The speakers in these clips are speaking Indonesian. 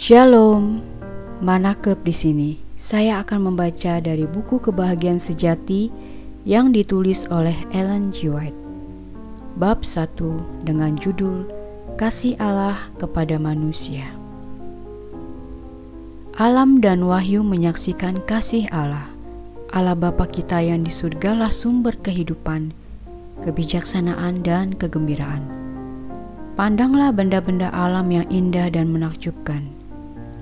Shalom, Manakeb di sini. Saya akan membaca dari buku Kebahagiaan Sejati yang ditulis oleh Ellen G. White. Bab 1 dengan judul Kasih Allah kepada manusia. Alam dan wahyu menyaksikan kasih Allah. Allah Bapa kita yang di surgalah sumber kehidupan, kebijaksanaan dan kegembiraan. Pandanglah benda-benda alam yang indah dan menakjubkan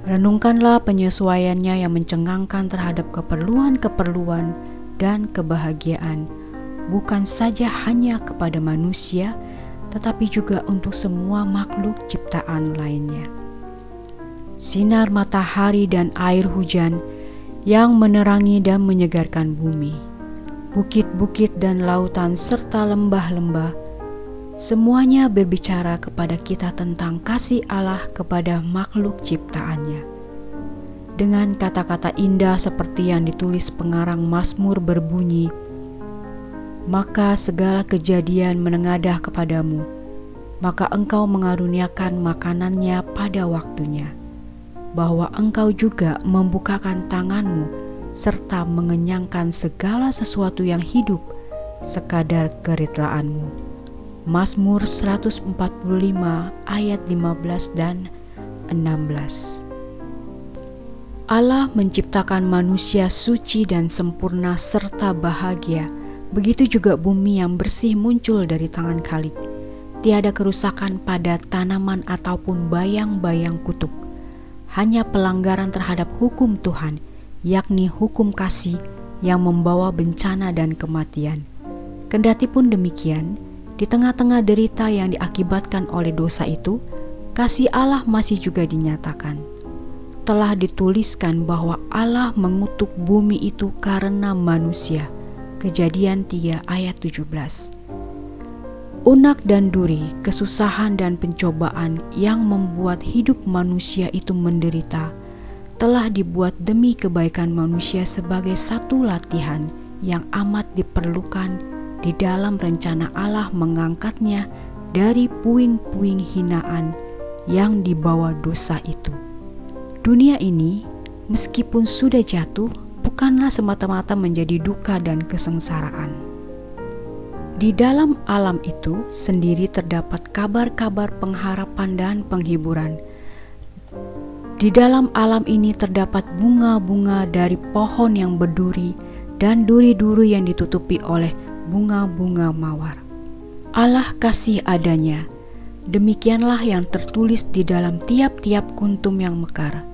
Renungkanlah penyesuaiannya yang mencengangkan terhadap keperluan-keperluan dan kebahagiaan, bukan saja hanya kepada manusia, tetapi juga untuk semua makhluk ciptaan lainnya. Sinar matahari dan air hujan yang menerangi dan menyegarkan bumi, bukit-bukit dan lautan, serta lembah-lembah Semuanya berbicara kepada kita tentang kasih Allah kepada makhluk ciptaannya. Dengan kata-kata indah seperti yang ditulis pengarang Mazmur berbunyi, maka segala kejadian menengadah kepadamu, maka engkau mengaruniakan makanannya pada waktunya, bahwa engkau juga membukakan tanganmu serta mengenyangkan segala sesuatu yang hidup sekadar keritlaanmu. Mazmur 145 ayat 15 dan 16. Allah menciptakan manusia suci dan sempurna serta bahagia. Begitu juga bumi yang bersih muncul dari tangan Khalik. Tiada kerusakan pada tanaman ataupun bayang-bayang kutuk. Hanya pelanggaran terhadap hukum Tuhan, yakni hukum kasih yang membawa bencana dan kematian. Kendati pun demikian, di tengah-tengah derita yang diakibatkan oleh dosa itu, kasih Allah masih juga dinyatakan. Telah dituliskan bahwa Allah mengutuk bumi itu karena manusia. Kejadian 3 ayat 17. Unak dan duri, kesusahan dan pencobaan yang membuat hidup manusia itu menderita, telah dibuat demi kebaikan manusia sebagai satu latihan yang amat diperlukan di dalam rencana Allah mengangkatnya dari puing-puing hinaan yang dibawa dosa itu. Dunia ini, meskipun sudah jatuh, bukanlah semata-mata menjadi duka dan kesengsaraan. Di dalam alam itu sendiri terdapat kabar-kabar pengharapan dan penghiburan. Di dalam alam ini terdapat bunga-bunga dari pohon yang berduri dan duri-duri yang ditutupi oleh bunga-bunga mawar. Allah kasih adanya, demikianlah yang tertulis di dalam tiap-tiap kuntum yang mekar,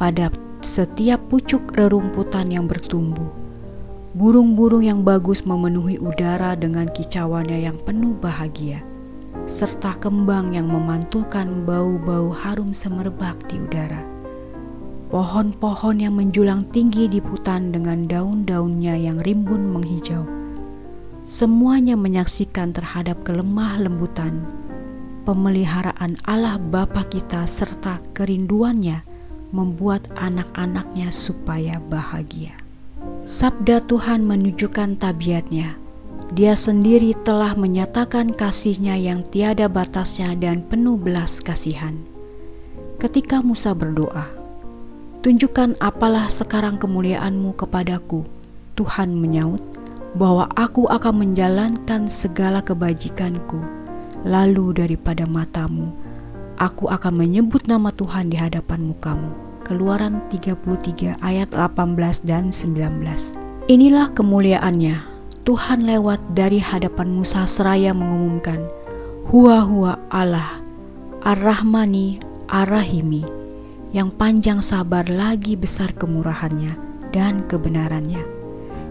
pada setiap pucuk rerumputan yang bertumbuh. Burung-burung yang bagus memenuhi udara dengan kicauannya yang penuh bahagia, serta kembang yang memantulkan bau-bau harum semerbak di udara. Pohon-pohon yang menjulang tinggi di hutan dengan daun-daunnya yang rimbun menghijau semuanya menyaksikan terhadap kelemah lembutan, pemeliharaan Allah Bapa kita serta kerinduannya membuat anak-anaknya supaya bahagia. Sabda Tuhan menunjukkan tabiatnya. Dia sendiri telah menyatakan kasihnya yang tiada batasnya dan penuh belas kasihan. Ketika Musa berdoa, Tunjukkan apalah sekarang kemuliaanmu kepadaku. Tuhan menyaut, bahwa aku akan menjalankan segala kebajikanku. Lalu daripada matamu, aku akan menyebut nama Tuhan di hadapan mukamu. Keluaran 33 ayat 18 dan 19. Inilah kemuliaannya. Tuhan lewat dari hadapan Musa seraya mengumumkan, Hua hua Allah, Ar-Rahmani, Ar-Rahimi, yang panjang sabar lagi besar kemurahannya dan kebenarannya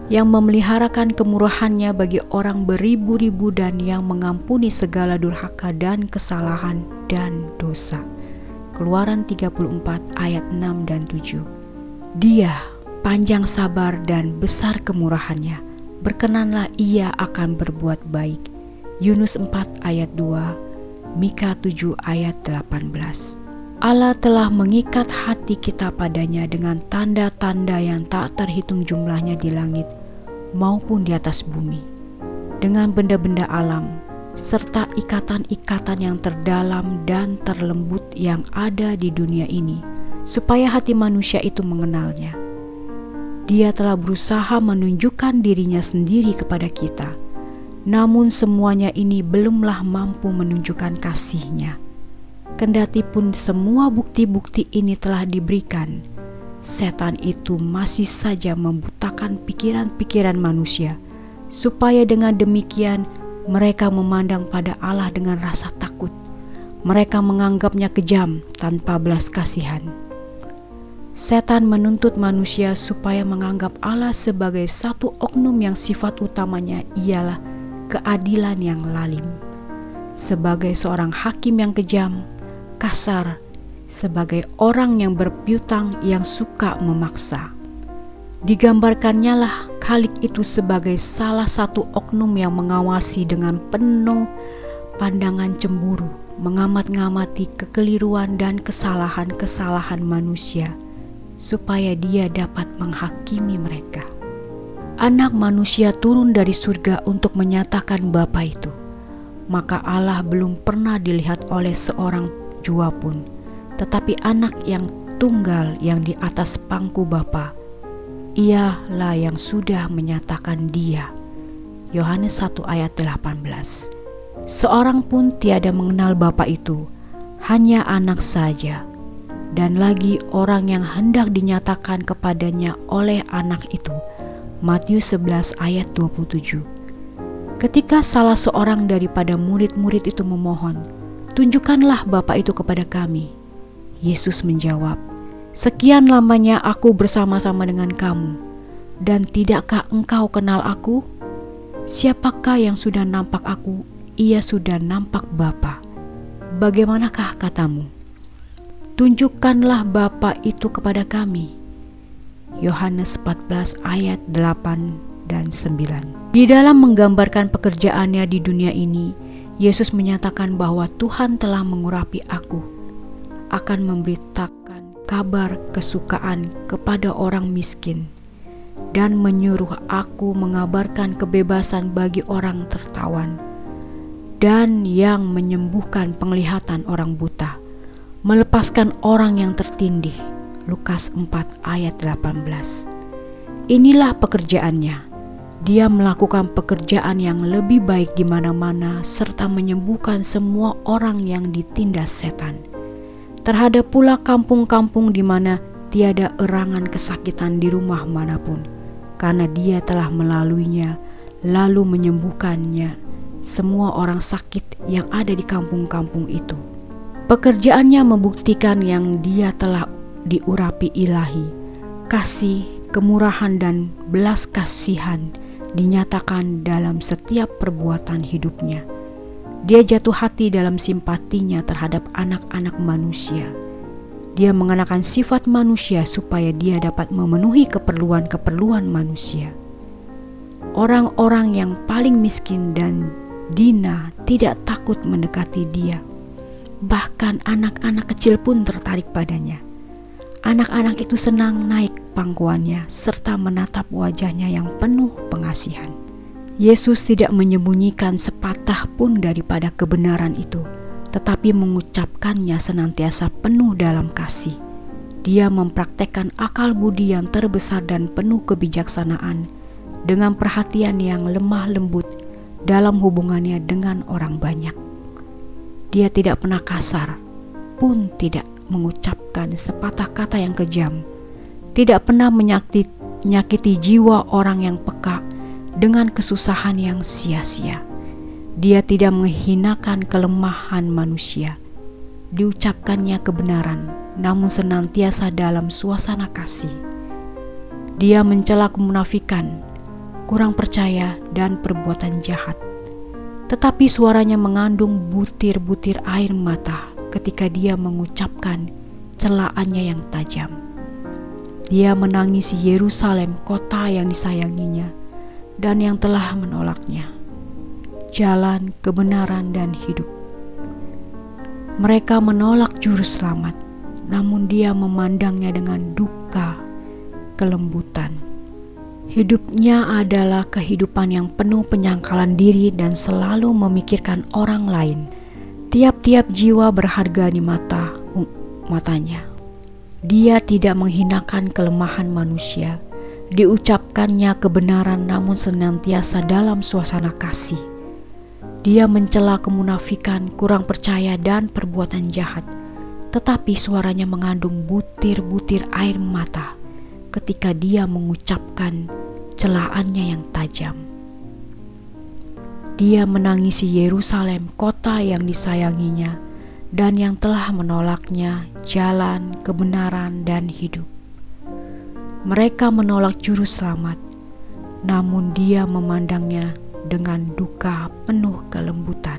yang memeliharakan kemurahannya bagi orang beribu-ribu dan yang mengampuni segala durhaka dan kesalahan dan dosa. Keluaran 34 ayat 6 dan 7. Dia panjang sabar dan besar kemurahannya. Berkenanlah ia akan berbuat baik. Yunus 4 ayat 2, Mika 7 ayat 18. Allah telah mengikat hati kita padanya dengan tanda-tanda yang tak terhitung jumlahnya di langit maupun di atas bumi, dengan benda-benda alam, serta ikatan-ikatan yang terdalam dan terlembut yang ada di dunia ini, supaya hati manusia itu mengenalnya. Dia telah berusaha menunjukkan dirinya sendiri kepada kita, namun semuanya ini belumlah mampu menunjukkan kasihnya. Kendati pun semua bukti-bukti ini telah diberikan, setan itu masih saja membutakan pikiran-pikiran manusia, supaya dengan demikian mereka memandang pada Allah dengan rasa takut. Mereka menganggapnya kejam tanpa belas kasihan. Setan menuntut manusia supaya menganggap Allah sebagai satu oknum yang sifat utamanya ialah keadilan yang lalim. Sebagai seorang hakim yang kejam, kasar, sebagai orang yang berpiutang yang suka memaksa. Digambarkannya lah Khalik itu sebagai salah satu oknum yang mengawasi dengan penuh pandangan cemburu, mengamat-ngamati kekeliruan dan kesalahan-kesalahan manusia supaya dia dapat menghakimi mereka. Anak manusia turun dari surga untuk menyatakan Bapa itu. Maka Allah belum pernah dilihat oleh seorang jua pun, tetapi anak yang tunggal yang di atas pangku Bapa. Ialah yang sudah menyatakan dia. Yohanes 1 ayat 18. Seorang pun tiada mengenal Bapa itu, hanya anak saja dan lagi orang yang hendak dinyatakan kepadanya oleh anak itu. Matius 11 ayat 27 Ketika salah seorang daripada murid-murid itu memohon, Tunjukkanlah Bapa itu kepada kami. Yesus menjawab, Sekian lamanya aku bersama-sama dengan kamu, dan tidakkah engkau kenal aku? Siapakah yang sudah nampak aku, ia sudah nampak Bapa. Bagaimanakah katamu? tunjukkanlah Bapa itu kepada kami. Yohanes 14 ayat 8 dan 9. Di dalam menggambarkan pekerjaannya di dunia ini, Yesus menyatakan bahwa Tuhan telah mengurapi aku akan memberitakan kabar kesukaan kepada orang miskin dan menyuruh aku mengabarkan kebebasan bagi orang tertawan dan yang menyembuhkan penglihatan orang buta melepaskan orang yang tertindih. Lukas 4 ayat 18. Inilah pekerjaannya. Dia melakukan pekerjaan yang lebih baik di mana-mana serta menyembuhkan semua orang yang ditindas setan. Terhadap pula kampung-kampung di mana tiada erangan kesakitan di rumah mana pun, karena dia telah melaluinya lalu menyembuhkannya semua orang sakit yang ada di kampung-kampung itu. Pekerjaannya membuktikan yang dia telah diurapi ilahi. Kasih, kemurahan, dan belas kasihan dinyatakan dalam setiap perbuatan hidupnya. Dia jatuh hati dalam simpatinya terhadap anak-anak manusia. Dia mengenakan sifat manusia supaya dia dapat memenuhi keperluan-keperluan manusia. Orang-orang yang paling miskin dan dina tidak takut mendekati dia Bahkan anak-anak kecil pun tertarik padanya. Anak-anak itu senang naik pangkuannya serta menatap wajahnya yang penuh pengasihan. Yesus tidak menyembunyikan sepatah pun daripada kebenaran itu, tetapi mengucapkannya senantiasa penuh dalam kasih. Dia mempraktekkan akal budi yang terbesar dan penuh kebijaksanaan dengan perhatian yang lemah lembut dalam hubungannya dengan orang banyak. Dia tidak pernah kasar, pun tidak mengucapkan sepatah kata yang kejam, tidak pernah menyakiti, jiwa orang yang peka dengan kesusahan yang sia-sia. Dia tidak menghinakan kelemahan manusia. Diucapkannya kebenaran, namun senantiasa dalam suasana kasih. Dia mencela kemunafikan, kurang percaya, dan perbuatan jahat tetapi suaranya mengandung butir-butir air mata ketika dia mengucapkan celaannya yang tajam. Dia menangisi Yerusalem, kota yang disayanginya, dan yang telah menolaknya. Jalan kebenaran dan hidup. Mereka menolak juru selamat, namun dia memandangnya dengan duka, kelembutan. Hidupnya adalah kehidupan yang penuh penyangkalan diri dan selalu memikirkan orang lain. Tiap-tiap jiwa berharga di mata matanya. Dia tidak menghinakan kelemahan manusia, diucapkannya kebenaran namun senantiasa dalam suasana kasih. Dia mencela kemunafikan, kurang percaya dan perbuatan jahat, tetapi suaranya mengandung butir-butir air mata ketika dia mengucapkan celaannya yang tajam. Dia menangisi Yerusalem, kota yang disayanginya, dan yang telah menolaknya jalan, kebenaran, dan hidup. Mereka menolak juru selamat, namun dia memandangnya dengan duka penuh kelembutan.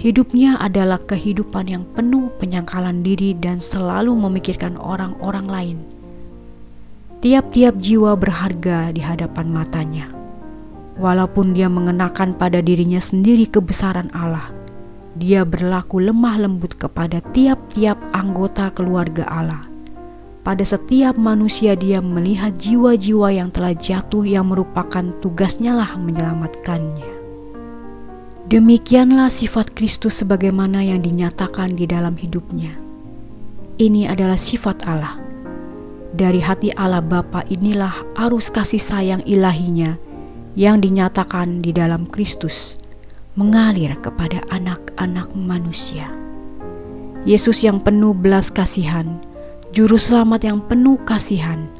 Hidupnya adalah kehidupan yang penuh penyangkalan diri dan selalu memikirkan orang-orang lain. Tiap-tiap jiwa berharga di hadapan matanya. Walaupun dia mengenakan pada dirinya sendiri kebesaran Allah, dia berlaku lemah lembut kepada tiap-tiap anggota keluarga Allah. Pada setiap manusia dia melihat jiwa-jiwa yang telah jatuh yang merupakan tugasnya lah menyelamatkannya. Demikianlah sifat Kristus sebagaimana yang dinyatakan di dalam hidupnya. Ini adalah sifat Allah. Dari hati Allah Bapa inilah arus kasih sayang ilahinya yang dinyatakan di dalam Kristus mengalir kepada anak-anak manusia. Yesus yang penuh belas kasihan, juru selamat yang penuh kasihan,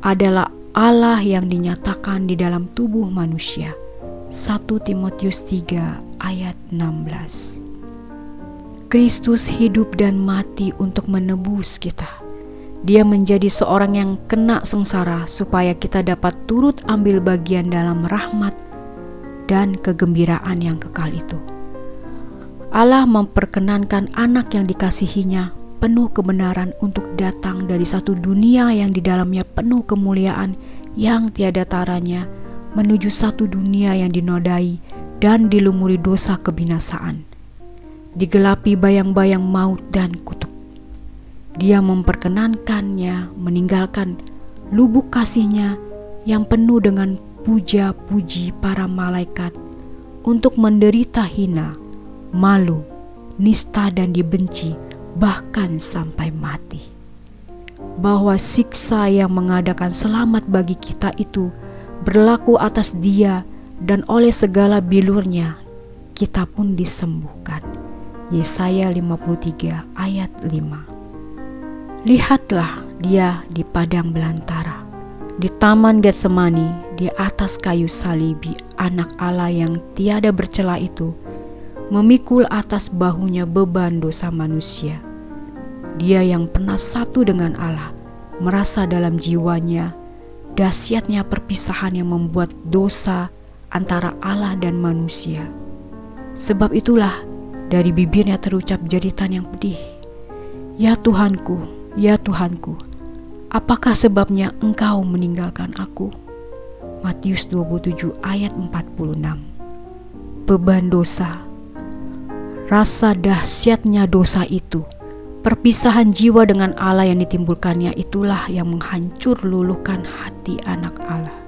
adalah Allah yang dinyatakan di dalam tubuh manusia. 1 Timotius 3 ayat 16 Kristus hidup dan mati untuk menebus kita. Dia menjadi seorang yang kena sengsara supaya kita dapat turut ambil bagian dalam rahmat dan kegembiraan yang kekal itu. Allah memperkenankan anak yang dikasihinya penuh kebenaran untuk datang dari satu dunia yang di dalamnya penuh kemuliaan yang tiada taranya menuju satu dunia yang dinodai dan dilumuri dosa kebinasaan, digelapi bayang-bayang maut dan kutuk. Dia memperkenankannya meninggalkan lubuk kasihnya yang penuh dengan puja-puji para malaikat untuk menderita hina, malu, nista dan dibenci bahkan sampai mati. Bahwa siksa yang mengadakan selamat bagi kita itu berlaku atas dia dan oleh segala bilurnya kita pun disembuhkan. Yesaya 53 ayat 5 Lihatlah dia di padang belantara di taman Getsemani, di atas kayu salibi, anak Allah yang tiada bercela itu memikul atas bahunya beban dosa manusia. Dia yang pernah satu dengan Allah, merasa dalam jiwanya dahsyatnya perpisahan yang membuat dosa antara Allah dan manusia. Sebab itulah dari bibirnya terucap jeritan yang pedih. Ya Tuhanku, ya Tuhanku, Apakah sebabnya engkau meninggalkan aku? Matius 27 ayat 46 Beban dosa Rasa dahsyatnya dosa itu Perpisahan jiwa dengan Allah yang ditimbulkannya itulah yang menghancur luluhkan hati anak Allah.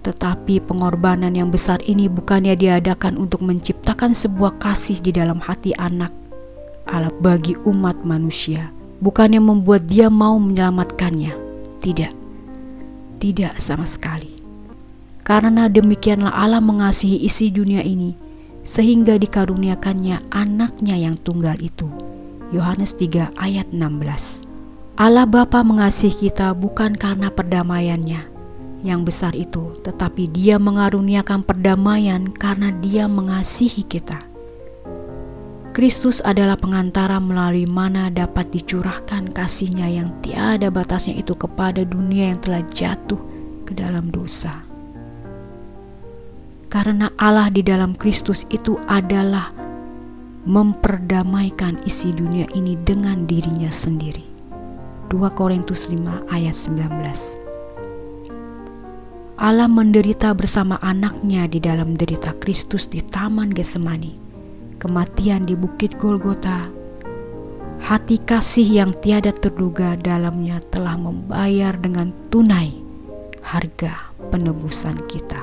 Tetapi pengorbanan yang besar ini bukannya diadakan untuk menciptakan sebuah kasih di dalam hati anak Allah bagi umat manusia, bukannya membuat dia mau menyelamatkannya. Tidak, tidak sama sekali. Karena demikianlah Allah mengasihi isi dunia ini, sehingga dikaruniakannya anaknya yang tunggal itu. Yohanes 3 ayat 16 Allah Bapa mengasihi kita bukan karena perdamaiannya yang besar itu, tetapi dia mengaruniakan perdamaian karena dia mengasihi kita. Kristus adalah pengantara melalui mana dapat dicurahkan kasihnya yang tiada batasnya itu kepada dunia yang telah jatuh ke dalam dosa. Karena Allah di dalam Kristus itu adalah memperdamaikan isi dunia ini dengan dirinya sendiri. 2 Korintus 5 ayat 19 Allah menderita bersama anaknya di dalam derita Kristus di Taman Getsemani kematian di Bukit Golgota, hati kasih yang tiada terduga dalamnya telah membayar dengan tunai harga penebusan kita.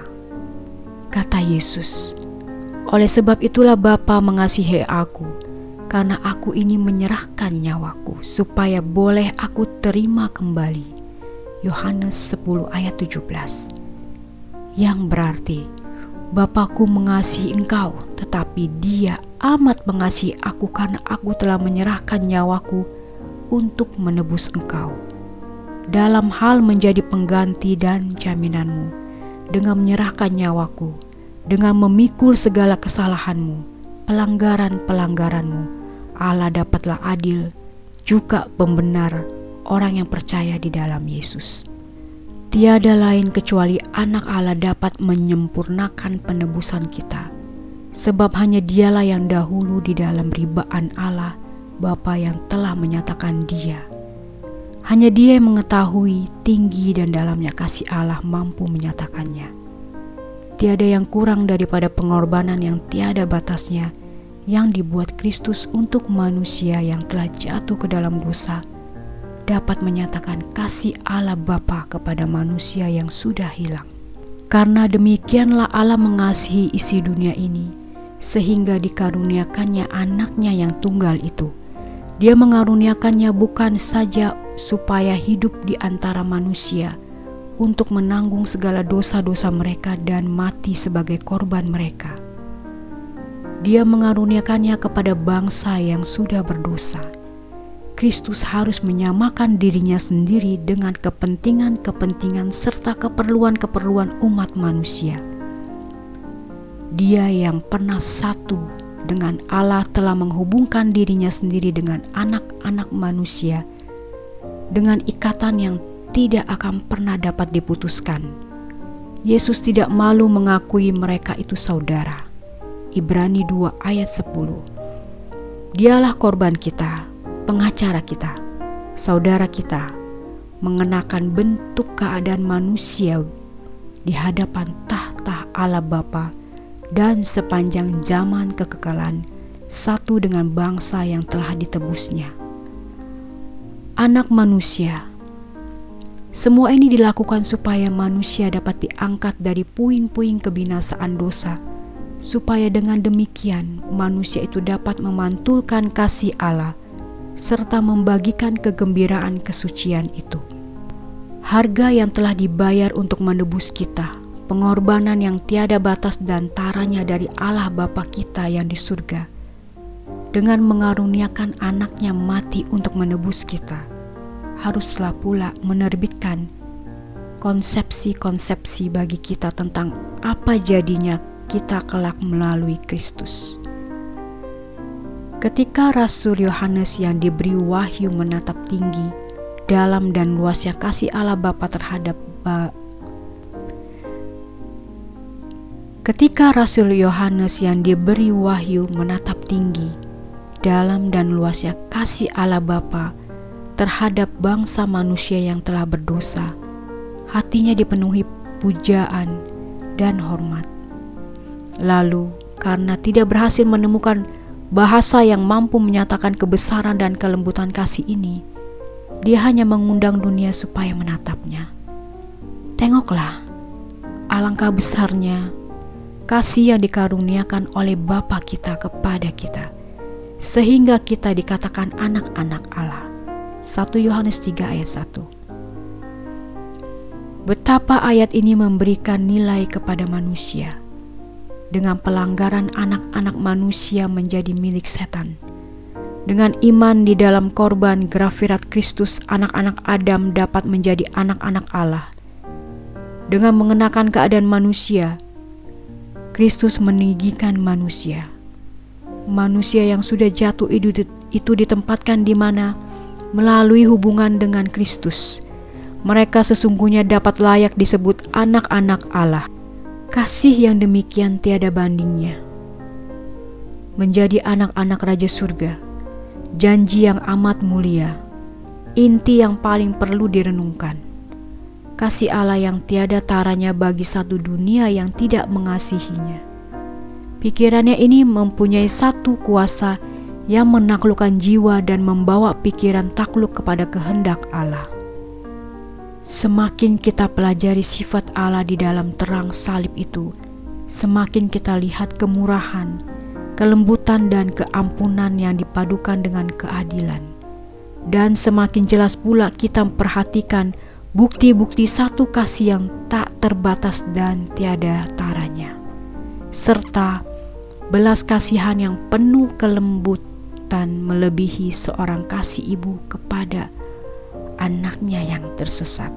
Kata Yesus, oleh sebab itulah Bapa mengasihi aku, karena aku ini menyerahkan nyawaku supaya boleh aku terima kembali. Yohanes 10 ayat 17 Yang berarti Bapakku mengasihi engkau, tetapi dia amat mengasihi aku karena aku telah menyerahkan nyawaku untuk menebus engkau. Dalam hal menjadi pengganti dan jaminanmu, dengan menyerahkan nyawaku, dengan memikul segala kesalahanmu, pelanggaran-pelanggaranmu, Allah dapatlah adil, juga pembenar orang yang percaya di dalam Yesus. Tiada lain kecuali anak Allah dapat menyempurnakan penebusan kita. Sebab hanya dialah yang dahulu di dalam ribaan Allah, Bapa yang telah menyatakan dia. Hanya dia yang mengetahui tinggi dan dalamnya kasih Allah mampu menyatakannya. Tiada yang kurang daripada pengorbanan yang tiada batasnya yang dibuat Kristus untuk manusia yang telah jatuh ke dalam dosa dapat menyatakan kasih Allah Bapa kepada manusia yang sudah hilang. Karena demikianlah Allah mengasihi isi dunia ini, sehingga dikaruniakannya anaknya yang tunggal itu. Dia mengaruniakannya bukan saja supaya hidup di antara manusia, untuk menanggung segala dosa-dosa mereka dan mati sebagai korban mereka. Dia mengaruniakannya kepada bangsa yang sudah berdosa Kristus harus menyamakan dirinya sendiri dengan kepentingan-kepentingan serta keperluan-keperluan umat manusia. Dia yang pernah satu dengan Allah telah menghubungkan dirinya sendiri dengan anak-anak manusia dengan ikatan yang tidak akan pernah dapat diputuskan. Yesus tidak malu mengakui mereka itu saudara. Ibrani 2 ayat 10 Dialah korban kita, pengacara kita, saudara kita, mengenakan bentuk keadaan manusia di hadapan tahta Allah Bapa dan sepanjang zaman kekekalan satu dengan bangsa yang telah ditebusnya. Anak manusia, semua ini dilakukan supaya manusia dapat diangkat dari puing-puing kebinasaan dosa, supaya dengan demikian manusia itu dapat memantulkan kasih Allah serta membagikan kegembiraan kesucian itu. Harga yang telah dibayar untuk menebus kita, pengorbanan yang tiada batas dan taranya dari Allah Bapa kita yang di surga, dengan mengaruniakan anaknya mati untuk menebus kita, haruslah pula menerbitkan konsepsi-konsepsi bagi kita tentang apa jadinya kita kelak melalui Kristus. Ketika Rasul Yohanes yang diberi wahyu menatap tinggi, dalam dan luasnya kasih Allah Bapa terhadap Ketika Rasul Yohanes yang diberi wahyu menatap tinggi, dalam dan luasnya kasih Allah Bapa terhadap bangsa manusia yang telah berdosa, hatinya dipenuhi pujaan dan hormat. Lalu, karena tidak berhasil menemukan bahasa yang mampu menyatakan kebesaran dan kelembutan kasih ini, dia hanya mengundang dunia supaya menatapnya. Tengoklah, alangkah besarnya kasih yang dikaruniakan oleh Bapa kita kepada kita, sehingga kita dikatakan anak-anak Allah. 1 Yohanes 3 ayat 1 Betapa ayat ini memberikan nilai kepada manusia dengan pelanggaran anak-anak manusia menjadi milik setan. Dengan iman di dalam korban grafirat Kristus, anak-anak Adam dapat menjadi anak-anak Allah. Dengan mengenakan keadaan manusia, Kristus meninggikan manusia. Manusia yang sudah jatuh itu, ditempatkan di mana melalui hubungan dengan Kristus. Mereka sesungguhnya dapat layak disebut anak-anak Allah. Kasih yang demikian tiada bandingnya. Menjadi anak-anak Raja Surga, janji yang amat mulia, inti yang paling perlu direnungkan. Kasih Allah yang tiada taranya bagi satu dunia yang tidak mengasihinya. Pikirannya ini mempunyai satu kuasa yang menaklukkan jiwa dan membawa pikiran takluk kepada kehendak Allah. Semakin kita pelajari sifat Allah di dalam terang salib itu, semakin kita lihat kemurahan, kelembutan dan keampunan yang dipadukan dengan keadilan. Dan semakin jelas pula kita memperhatikan bukti-bukti satu kasih yang tak terbatas dan tiada taranya, serta belas kasihan yang penuh kelembutan melebihi seorang kasih ibu kepada anaknya yang tersesat.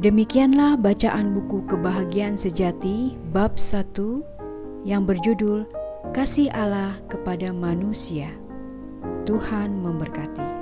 Demikianlah bacaan buku Kebahagiaan Sejati bab 1 yang berjudul Kasih Allah kepada Manusia. Tuhan memberkati.